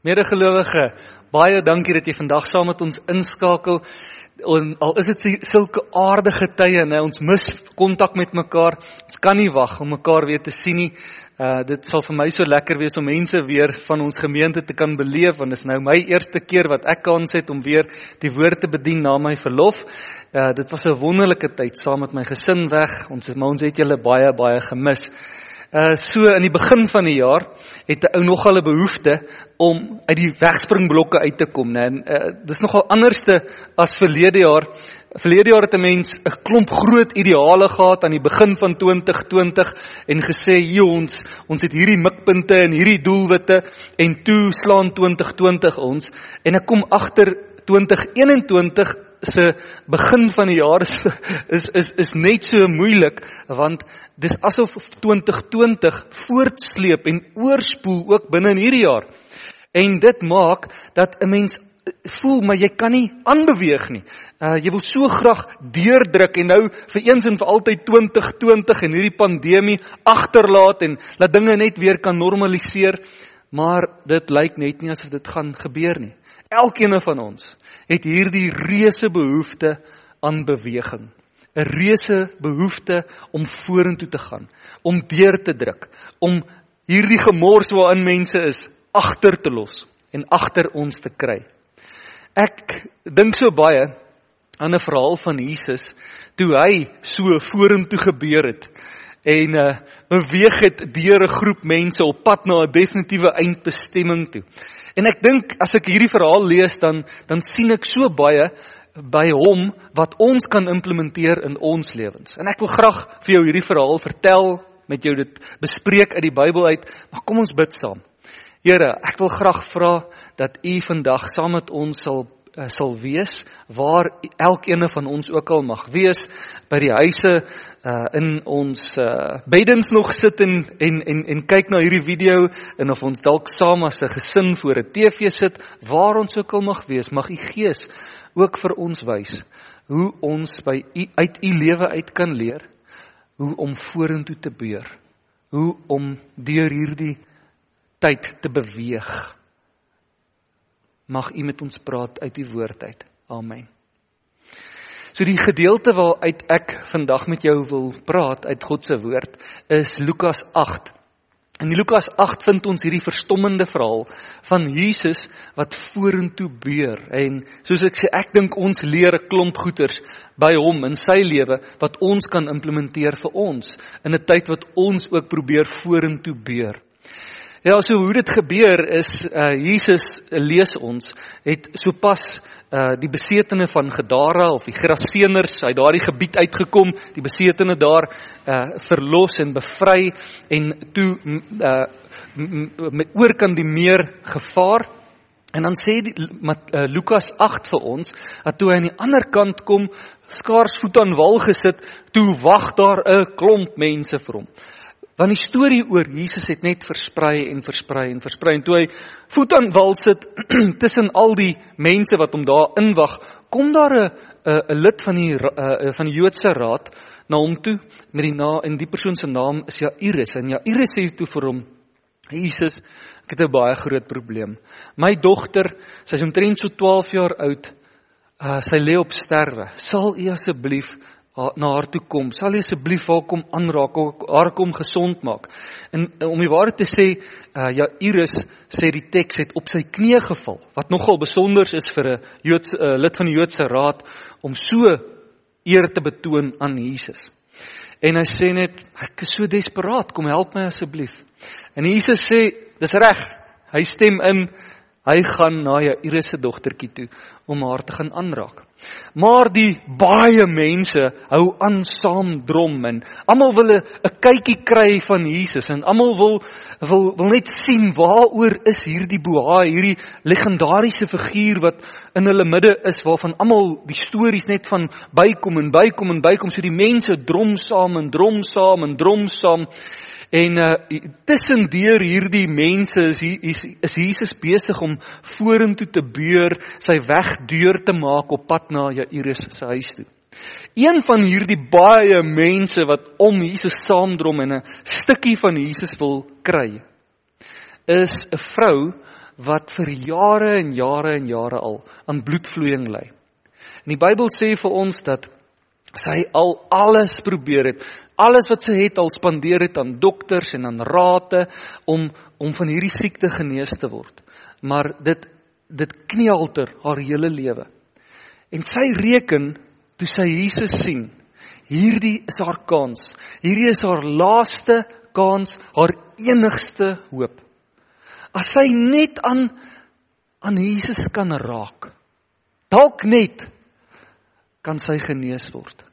Medegelowige, baie dankie dat jy vandag saam met ons inskakel. En al is dit sulke aardige tye, né? Ons mis kontak met mekaar. Ons kan nie wag om mekaar weer te sien nie. Uh dit sal vir my so lekker wees om mense weer van ons gemeente te kan beleef want dit is nou my eerste keer wat ek kans het om weer die woord te bedien na my verlof. Uh dit was 'n wonderlike tyd saam met my gesin weg. Ons ons het julle baie baie gemis. Uh so in die begin van die jaar het 'n ou nogal 'n behoefte om uit die wegspringblokke uit te kom, né? En uh dis nogal anderste as verlede jaar. Verlede jaar het 'n mens 'n klomp groot ideale gehad aan die begin van 2020 en gesê, "Hier ons, ons het hierdie mikpunte en hierdie doelwitte en toe slaan 2020 ons." En ek kom agter 2021 se begin van die jaar is is is is net so moeilik want dis asof 2020 voortsleep en oorspoel ook binne in hierdie jaar. En dit maak dat 'n mens voel maar jy kan nie aanbeweeg nie. Uh jy wil so graag deurdruk en nou vir eens en vir altyd 2020 en hierdie pandemie agterlaat en laat dinge net weer kan normaliseer, maar dit lyk net nie asof dit gaan gebeur nie. Elkeen van ons het hierdie reuse behoefte aan beweging. 'n Reuse behoefte om vorentoe te gaan, om deur te druk, om hierdie gemors waarin mense is agter te los en agter ons te kry. Ek dink so baie aan 'n verhaal van Jesus toe hy so vorentoe gebeur het en uh beweeg het deur 'n groep mense op pad na 'n definitiewe eindbestemming toe. En ek dink as ek hierdie verhaal lees dan dan sien ek so baie by hom wat ons kan implementeer in ons lewens. En ek wil graag vir jou hierdie verhaal vertel, met jou dit bespreek uit die Bybel uit, maar kom ons bid saam. Here, ek wil graag vra dat U vandag saam met ons sal sal wees waar elkeen van ons ook al mag wees by die huise uh, in ons uh, beddens nog sit en en en en kyk na hierdie video en of ons dalk saam as 'n gesin voor 'n TV sit waar ons ook al mag wees mag u gees ook vir ons wys hoe ons by u uit u lewe uit kan leer hoe om vorentoe te beur hoe om deur hierdie tyd te beweeg mag U met ons praat uit die woord uit. Amen. So die gedeelte waaruit ek vandag met jou wil praat uit God se woord is Lukas 8. In Lukas 8 vind ons hierdie verstommende verhaal van Jesus wat vorentoe beur en soos ek sê ek dink ons leer 'n klomp goeters by hom in sy lewe wat ons kan implementeer vir ons in 'n tyd wat ons ook probeer vorentoe beur. Ja, so hoe dit gebeur is uh Jesus lees ons het sopas uh die besetene van Gadara of die Geraseners uit daardie gebied uitgekom, die besetene daar uh verlos en bevry en toe uh met oorkant die meer gevaar. En dan sê die uh, Lukas 8 vir ons dat toe hy aan die ander kant kom, skaars voet aan wal gesit, toe wag daar 'n klomp mense vir hom. Want die storie oor Jesus het net versprei en versprei en versprei en toe hy voet aan wal sit tussen al die mense wat hom daar inwag, kom daar 'n 'n lid van die a, van die Joodse raad na hom toe met die naam en die persoon se naam is Jairus en Jairus sê toe vir hom Jesus, ek het 'n baie groot probleem. My dogter, sy's omtrent so 12 jaar oud, uh, sy lê op sterwe. Sal u asseblief na haar toe kom, sal jy asseblief haar kom aanraak, haar kom gesond maak. En om die waarheid te sê, uh, ja Iris sê die teks het op sy knieë geval, wat nogal besonder is vir 'n Joodse uh, lid van die Joodse raad om so eer te betoon aan Jesus. En hy sê net, ek is so desperaat, kom help my asseblief. En Jesus sê, dis reg. Hy stem in Hy gaan na Jairus se dogtertjie toe om haar te gaan aanraak. Maar die baie mense hou aan saam drom en almal wil 'n kykie kry van Jesus en almal wil wil wil net sien waaroor is hierdie boha, hierdie legendariese figuur wat in hulle midde is waarvan almal die stories net van bykom en bykom en bykom so die mense drom saam en drom saam en drom saam En uh tussendeur hierdie mense is is, is Jesus besig om vorentoe te beur, sy weg deur te maak op pad na Jairus se huis toe. Een van hierdie baie mense wat om Jesus saamdrom en 'n stukkie van Jesus wil kry, is 'n vrou wat vir jare en jare en jare al aan bloedvloeiing ly. En die Bybel sê vir ons dat sy al alles probeer het, alles wat sy het al spandeer het aan dokters en aan rate om om van hierdie siekte genees te word. Maar dit dit knielter haar hele lewe. En sy reken toe sy Jesus sien, hierdie is haar kans. Hierdie is haar laaste kans, haar enigste hoop. As sy net aan aan Jesus kan raak. Dalk net kan sy genees word.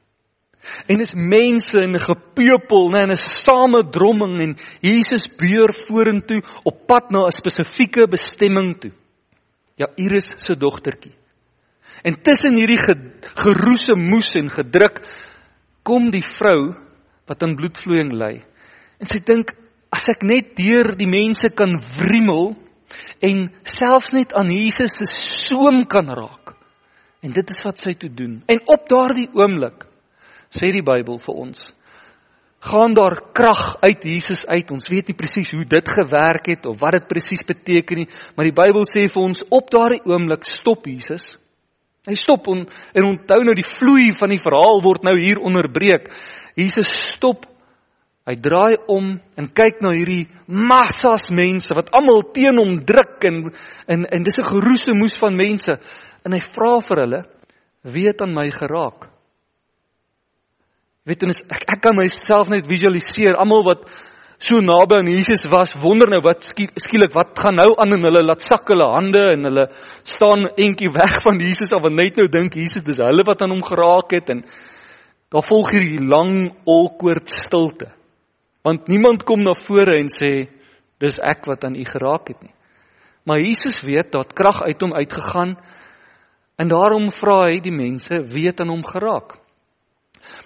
En is mense in 'n gepeupel, né, in 'n samedromming en Jesus beur vorentoe op pad na 'n spesifieke bestemming toe. Ja, Iris se dogtertjie. En tussen hierdie geroese moes en gedruk kom die vrou wat aan bloedvloeiing ly. En sy dink as ek net deur die mense kan wriemel en selfs net aan Jesus se soem kan raak. En dit is wat sy toe doen. En op daardie oomblik sê die Bybel vir ons gaan daar krag uit Jesus uit. Ons weet nie presies hoe dit gewerk het of wat dit presies beteken nie, maar die Bybel sê vir ons op daardie oomblik stop Jesus. Hy stop en, en onthou nou die vloei van die verhaal word nou hier onderbreek. Jesus stop. Hy draai om en kyk na hierdie massas mense wat almal teen hom druk en en en dis 'n geroese moes van mense en hy vra vir hulle: "Wie het aan my geraak?" Weet jy, ek ek kan myself net visualiseer, almal wat so naby aan Jesus was, wonder nou wat skielik wat gaan nou aan en hulle laat sak hulle hande en hulle staan entjie weg van Jesus of net nou dink Jesus dis hulle wat aan hom geraak het en daar volg hierdie lang awkward stilte. Want niemand kom na vore en sê dis ek wat aan u geraak het nie. Maar Jesus weet dat krag uit hom uitgegaan en daarom vra hy die mense wie het aan hom geraak.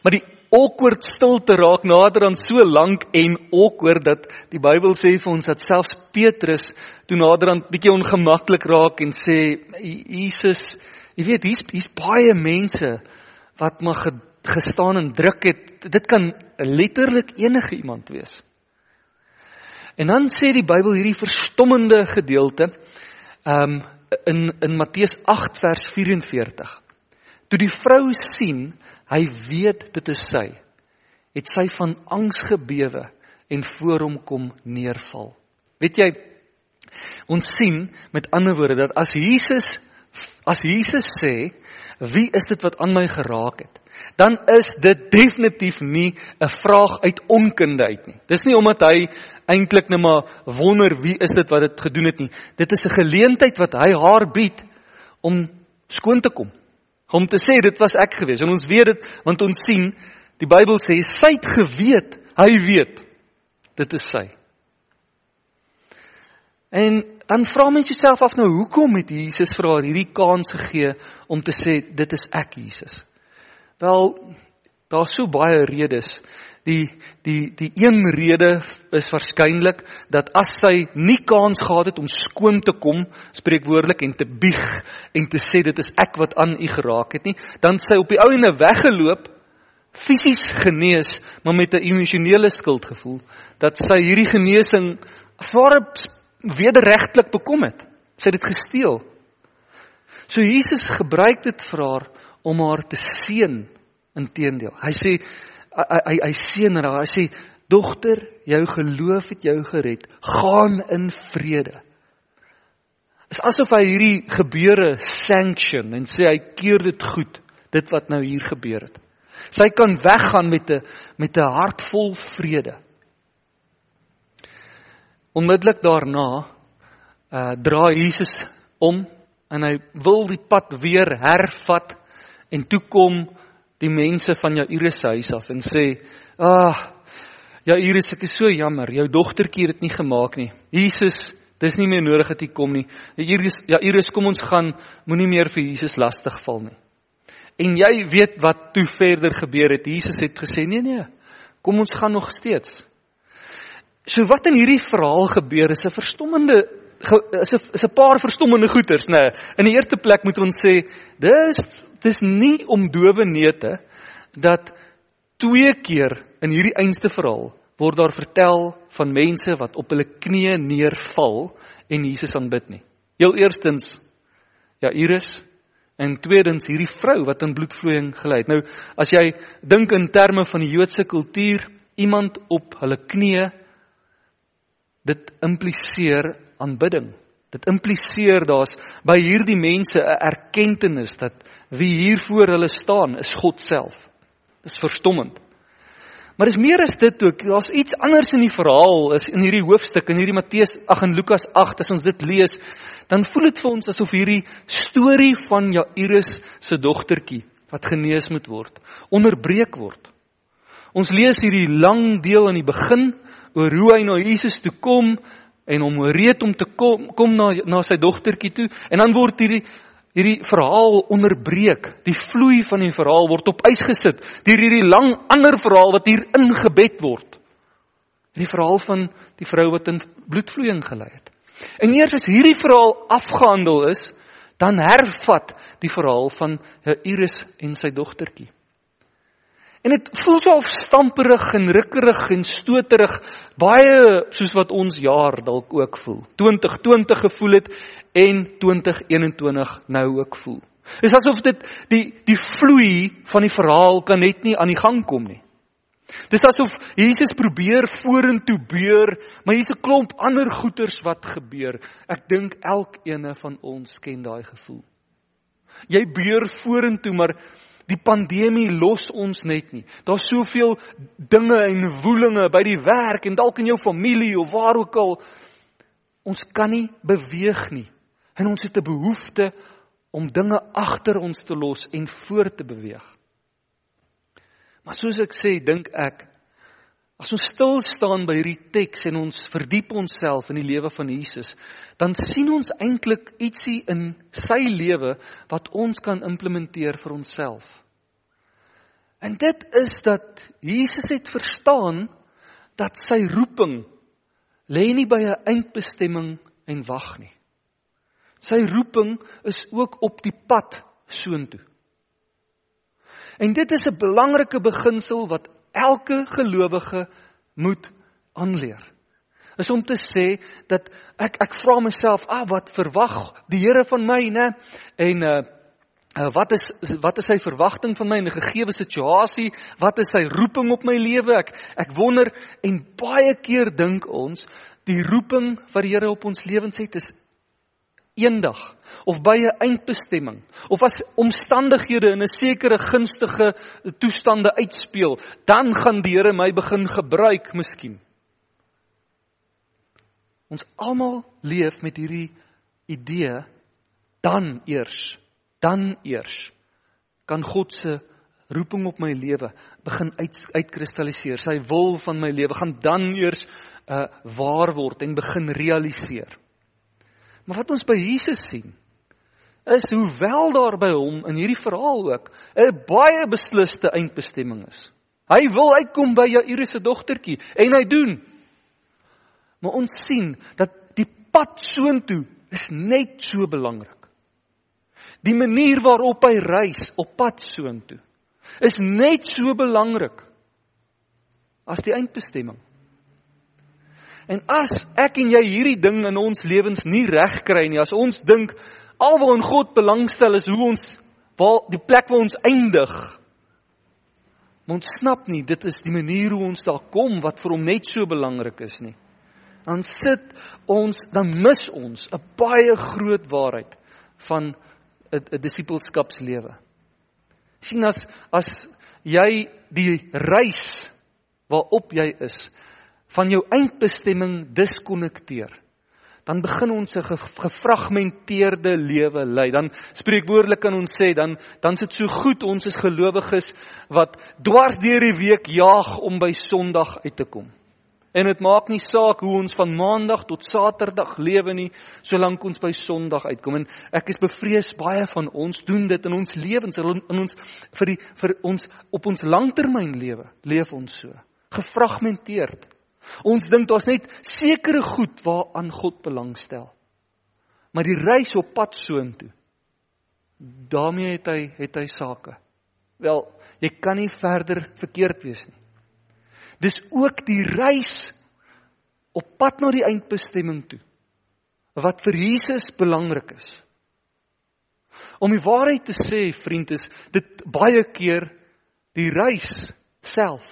Maar die awkward stilte raak nader aan so lank en awkward dat die Bybel sê vir ons dat selfs Petrus toe nader aan bietjie ongemaklik raak en sê Jesus, jy weet hier's hier's baie mense wat maar gestaan en druk het. Dit kan letterlik enige iemand wees. En dan sê die Bybel hierdie verstommende gedeelte um in in Matteus 8 vers 44. Toe die vrou sien hy weet dit is sy het sy van angs gebewe en voor hom kom neerval. Weet jy ons sien met ander woorde dat as Jesus as Jesus sê wie is dit wat aan my geraak het? dan is dit definitief nie 'n vraag uit onkunde uit nie. Dis nie omdat hy eintlik net maar wonder wie is dit wat dit gedoen het nie. Dit is 'n geleentheid wat hy haar bied om skoon te kom om te sê dit was ek gewees. En ons weet dit want ons sien die Bybel sê sy het geweet, hy weet. Dit is sy. En dan vra mens jouself af nou hoekom het Jesus vir haar hierdie kans gegee om te sê dit is ek Jesus? Wel, daar's so baie redes. Die die die een rede is waarskynlik dat as sy nie kans gehad het om skoon te kom, spreekwoordelik en te bieg en te sê dit is ek wat aan u geraak het nie, dan sy op die ou ene weggeloop, fisies genees, maar met 'n emosionele skuldgevoel dat sy hierdie genesing as ware wederregtelik bekom het. Sy het dit gesteel. So Jesus gebruik dit vir haar om haar te seën inteendeel. Hy sê hy hy, hy seën haar. Hy sê dogter, jou geloof het jou gered. Gaan in vrede. Is asof hy hierdie gebeure sanction en sê hy keur dit goed, dit wat nou hier gebeur het. Sy kan weggaan met 'n met 'n hart vol vrede. Onmiddellik daarna uh draai Jesus om en hy wil die pad weer hervat en toe kom die mense van Jairus se huis af en sê: "Ag, ah, Jairus, ek is so jammer. Jou dogtertjie het dit nie gemaak nie. Jesus, dis nie meer nodig dat jy kom nie. Jairus, Jairus, kom ons gaan. Moenie meer vir Jesus lastig val nie." En jy weet wat toe verder gebeur het. Jesus het gesê: "Nee, nee. Kom ons gaan nog steeds." So wat in hierdie verhaal gebeur is 'n verstommende is 'n is 'n paar verstommende goeters, nê. Nee, in die eerste plek moet ons sê, dis dis nie om dowe neute dat twee keer in hierdie einste verhaal word daar vertel van mense wat op hulle knieë neerval en Jesus aanbid nie. Heel eerstens Jairus en tweedens hierdie vrou wat in bloedvloeiing gelei het. Nou as jy dink in terme van die Joodse kultuur, iemand op hulle knieë dit impliseer aanbidding. Dit impliseer daar's by hierdie mense 'n erkenning dat wie hier voor hulle staan is God self. Dis verstommend. Maar dis meer as dit ook. Daar's iets anders in die verhaal, is in hierdie hoofstuk in hierdie Matteus 8 en Lukas 8 as ons dit lees, dan voel dit vir ons asof hierdie storie van Jairus se dogtertjie wat genees moet word, onderbreek word. Ons lees hierdie lang deel aan die begin oor hoe hy na Jesus toe kom en hom reed om te kom kom na na sy dogtertjie toe en dan word hierdie hierdie verhaal onderbreek. Die vloei van die verhaal word op ys gesit deur hierdie lang ander verhaal wat hier ingebed word. Die verhaal van die vrou wat in bloedvloeiing gelei het. En eers as hierdie verhaal afgehandel is, dan hervat die verhaal van Jairus en sy dogtertjie. En dit voel so of stamperig en rukkerig en stoterig, baie soos wat ons jaar dalk ook voel. 2020 gevoel het en 2021 nou ook voel. Dis asof dit die die vloei van die verhaal kan net nie aan die gang kom nie. Dis asof Jesus probeer vorentoe beur, maar hier's 'n klomp ander goeters wat gebeur. Ek dink elkeen van ons ken daai gevoel. Jy beur vorentoe, maar Die pandemie los ons net nie. Daar's soveel dinge en woelinge by die werk en dalk in jou familie of waar ook al. Ons kan nie beweeg nie. En ons het 'n behoefte om dinge agter ons te los en voort te beweeg. Maar soos ek sê, dink ek as ons stil staan by hierdie teks en ons verdiep onsself in die lewe van Jesus, dan sien ons eintlik ietsie in sy lewe wat ons kan implementeer vir onsself. En dit is dat Jesus het verstaan dat sy roeping lê nie by 'n eindbestemming en wag nie. Sy roeping is ook op die pad soontoe. En dit is 'n belangrike beginsel wat elke gelowige moet aanleer. Is om te sê dat ek ek vra myself, "Ah, wat verwag die Here van my, né?" En uh Uh, wat is wat is sy verwagting van my in 'n gegeewe situasie? Wat is sy roeping op my lewe? Ek ek wonder en baie keer dink ons die roeping wat die Here op ons lewens het is eendag of by 'n eindbestemming of as omstandighede in 'n sekere gunstige toestande uitspeel, dan gaan die Here my begin gebruik miskien. Ons almal leef met hierdie idee dan eers dan eers kan God se roeping op my lewe begin uit uitkristalliseer. Sy wil van my lewe gaan dan eers uh waar word en begin realiseer. Maar wat ons by Jesus sien is hoewel daar by hom in hierdie verhaal ook 'n baie beslisste eindbestemming is. Hy wil uitkom by Jairus se dogtertjie en hy doen. Maar ons sien dat die pad soontoe is net so belangrik. Die manier waarop hy reis op pad soontoe is net so belangrik as die eindbestemming. En as ek en jy hierdie ding in ons lewens nie reg kry nie, as ons dink alwaar God belangstel is hoe ons waar die plek waar ons eindig. Ons snap nie dit is die manier hoe ons daar kom wat vir hom net so belangrik is nie. Dan sit ons, dan mis ons 'n baie groot waarheid van 'n disippelskapslewe. sien as as jy die reis waarop jy is van jou eindbestemming diskonnekteer dan begin ons 'n gefragmenteerde lewe lei. Dan spreekwoordelik kan ons sê dan dan is dit so goed ons is gelowiges wat dwars deur die week jaag om by Sondag uit te kom. En dit maak nie saak hoe ons van maandag tot saterdag lewe nie, solank ons by sonderdag uitkom. En ek is bevrees baie van ons doen dit in ons lewens, in ons vir die vir ons op ons langtermyn lewe, leef ons so, gefragmenteerd. Ons dink daar's net sekere goed waaraan God belangstel. Maar die reis op pad soontoe, daarmee het hy het hy sake. Wel, jy kan nie verder verkeerd wees nie. Dis ook die reis op pad na die eindbestemming toe wat vir Jesus belangrik is. Om die waarheid te sê, vriend, is dit baie keer die reis self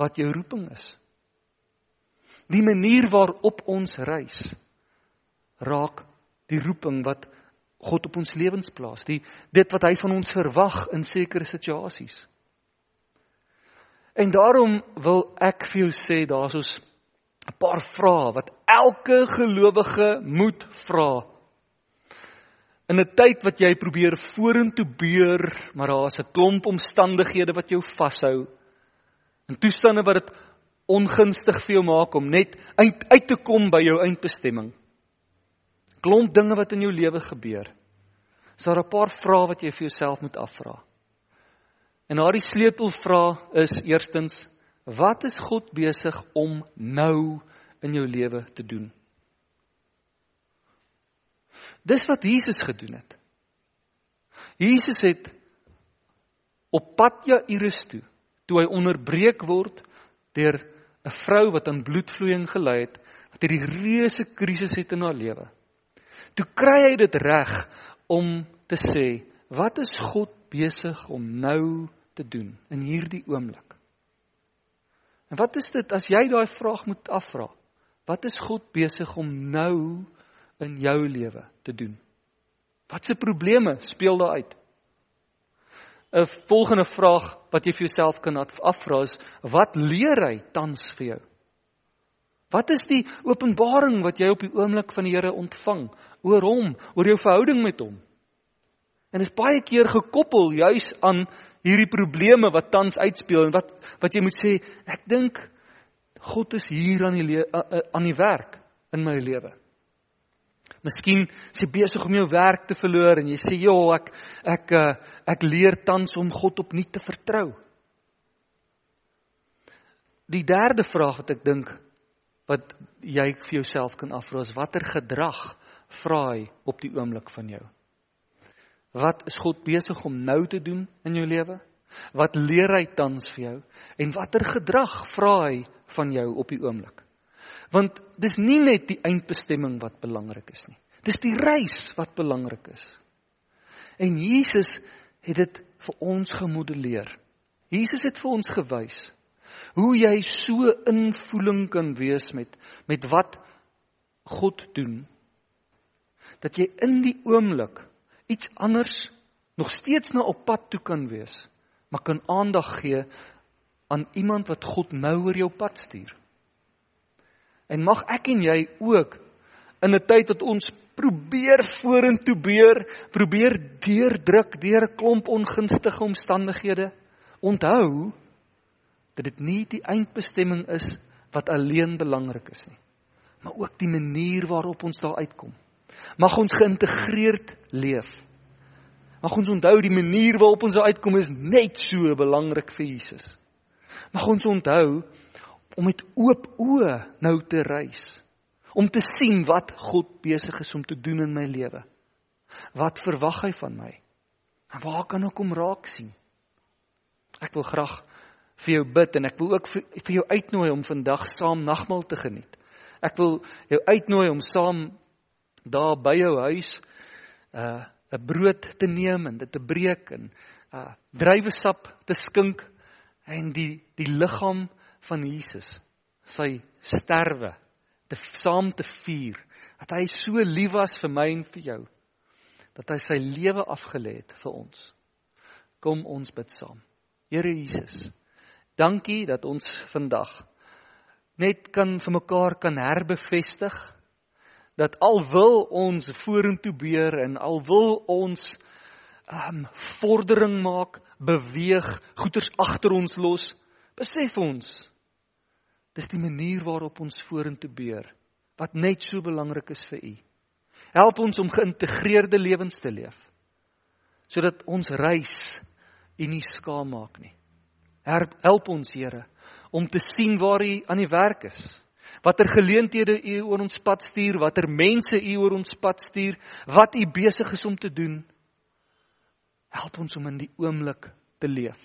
wat jou roeping is. Die manier waarop ons reis raak die roeping wat God op ons lewens plaas, die dit wat hy van ons verwag in sekere situasies. En daarom wil ek vir jou sê daar's ons 'n paar vrae wat elke gelowige moet vra. In 'n tyd wat jy probeer vorentoe beur, maar daar's 'n klomp omstandighede wat jou vashou. In toestande wat dit ongunstig vir jou maak om net uit, uit te kom by jou eindbestemming. Klomp dinge wat in jou lewe gebeur. Is daar 'n paar vrae wat jy vir jouself moet afvra? En daardie sleutelvraag is eerstens wat is God besig om nou in jou lewe te doen? Dis wat Jesus gedoen het. Jesus het op pad Jairus toe, toe hy onderbreek word deur 'n vrou wat aan bloedvloeiing gely het, wat hierdie reuse krisis het in haar lewe. Toe kry hy dit reg om te sê, wat is God besig om nou te doen in hierdie oomblik? En wat is dit as jy daai vraag moet afvra? Wat is God besig om nou in jou lewe te doen? Watse probleme speel daar uit? 'n Volgende vraag wat jy vir jouself kan afvra is: wat leer hy tans vir jou? Wat is die openbaring wat jy op die oomblik van die Here ontvang oor hom, oor jou verhouding met hom? En dit is baie keer gekoppel juis aan hierdie probleme wat tans uitspeel en wat wat jy moet sê, ek dink God is hier aan die aan die werk in my lewe. Miskien is jy besig om jou werk te verloor en jy sê, "Jo, ek ek eh, ek leer tans om God opnuut te vertrou." Die derde vraag wat ek dink wat jy vir jouself kan afvra is watter gedrag vra hy op die oomblik van jou? Wat is God besig om nou te doen in jou lewe? Wat leer hy tans vir jou? En watter gedrag vra hy van jou op die oomblik? Want dis nie net die eindbestemming wat belangrik is nie. Dis die reis wat belangrik is. En Jesus het dit vir ons gemodelleer. Jesus het vir ons gewys hoe jy so invoeling kan wees met met wat God doen dat jy in die oomblik iets anders nog steeds na op pad toe kan wees, maar kan aandag gee aan iemand wat God nou oor jou pad stuur. En mag ek en jy ook in 'n tyd wat ons probeer vorentoe beur, probeer deurdruk deur 'n klomp ongunstige omstandighede, onthou dat dit nie die eindbestemming is wat alleen belangrik is nie, maar ook die manier waarop ons daar uitkom. Mag ons geïntegreerd leef. Mag ons onthou die manier waarop ons uitkom is net so belangrik vir Jesus. Mag ons onthou om met oop oë nou te reis. Om te sien wat God besig is om te doen in my lewe. Wat verwag hy van my? En waar kan ek hom raak sien? Ek wil graag vir jou bid en ek wil ook vir, vir jou uitnooi om vandag saam nagmaal te geniet. Ek wil jou uitnooi om saam daar by jou huis uh 'n brood te neem en dit te breek en uh druiwesap te skink en die die liggaam van Jesus sy sterwe te saam te vier dat hy so lief was vir my en vir jou dat hy sy lewe afgelê het vir ons. Kom ons bid saam. Here Jesus dankie dat ons vandag net kan vir mekaar kan herbevestig dat al wil ons vorentoe beer en al wil ons um vordering maak, beweeg, goeders agter ons los, besef ons dis die manier waarop ons vorentoe beer wat net so belangrik is vir u. Help ons om geïntegreerde lewens te leef sodat ons reis u nie skaam maak nie. Help ons Here om te sien waar u aan die werk is watter geleenthede u oor ons pad stuur, watter mense u oor ons pad stuur, wat u besig is om te doen. Help ons om in die oomblik te leef.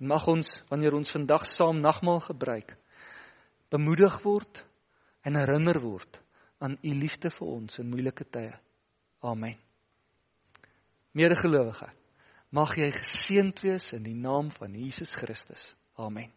En mag ons wanneer ons vandag saam nagmaal gebruik, bemoedig word en herinner word aan u liefde vir ons in moeilike tye. Amen. Medegelowige, mag jy geseënd wees in die naam van Jesus Christus. Amen.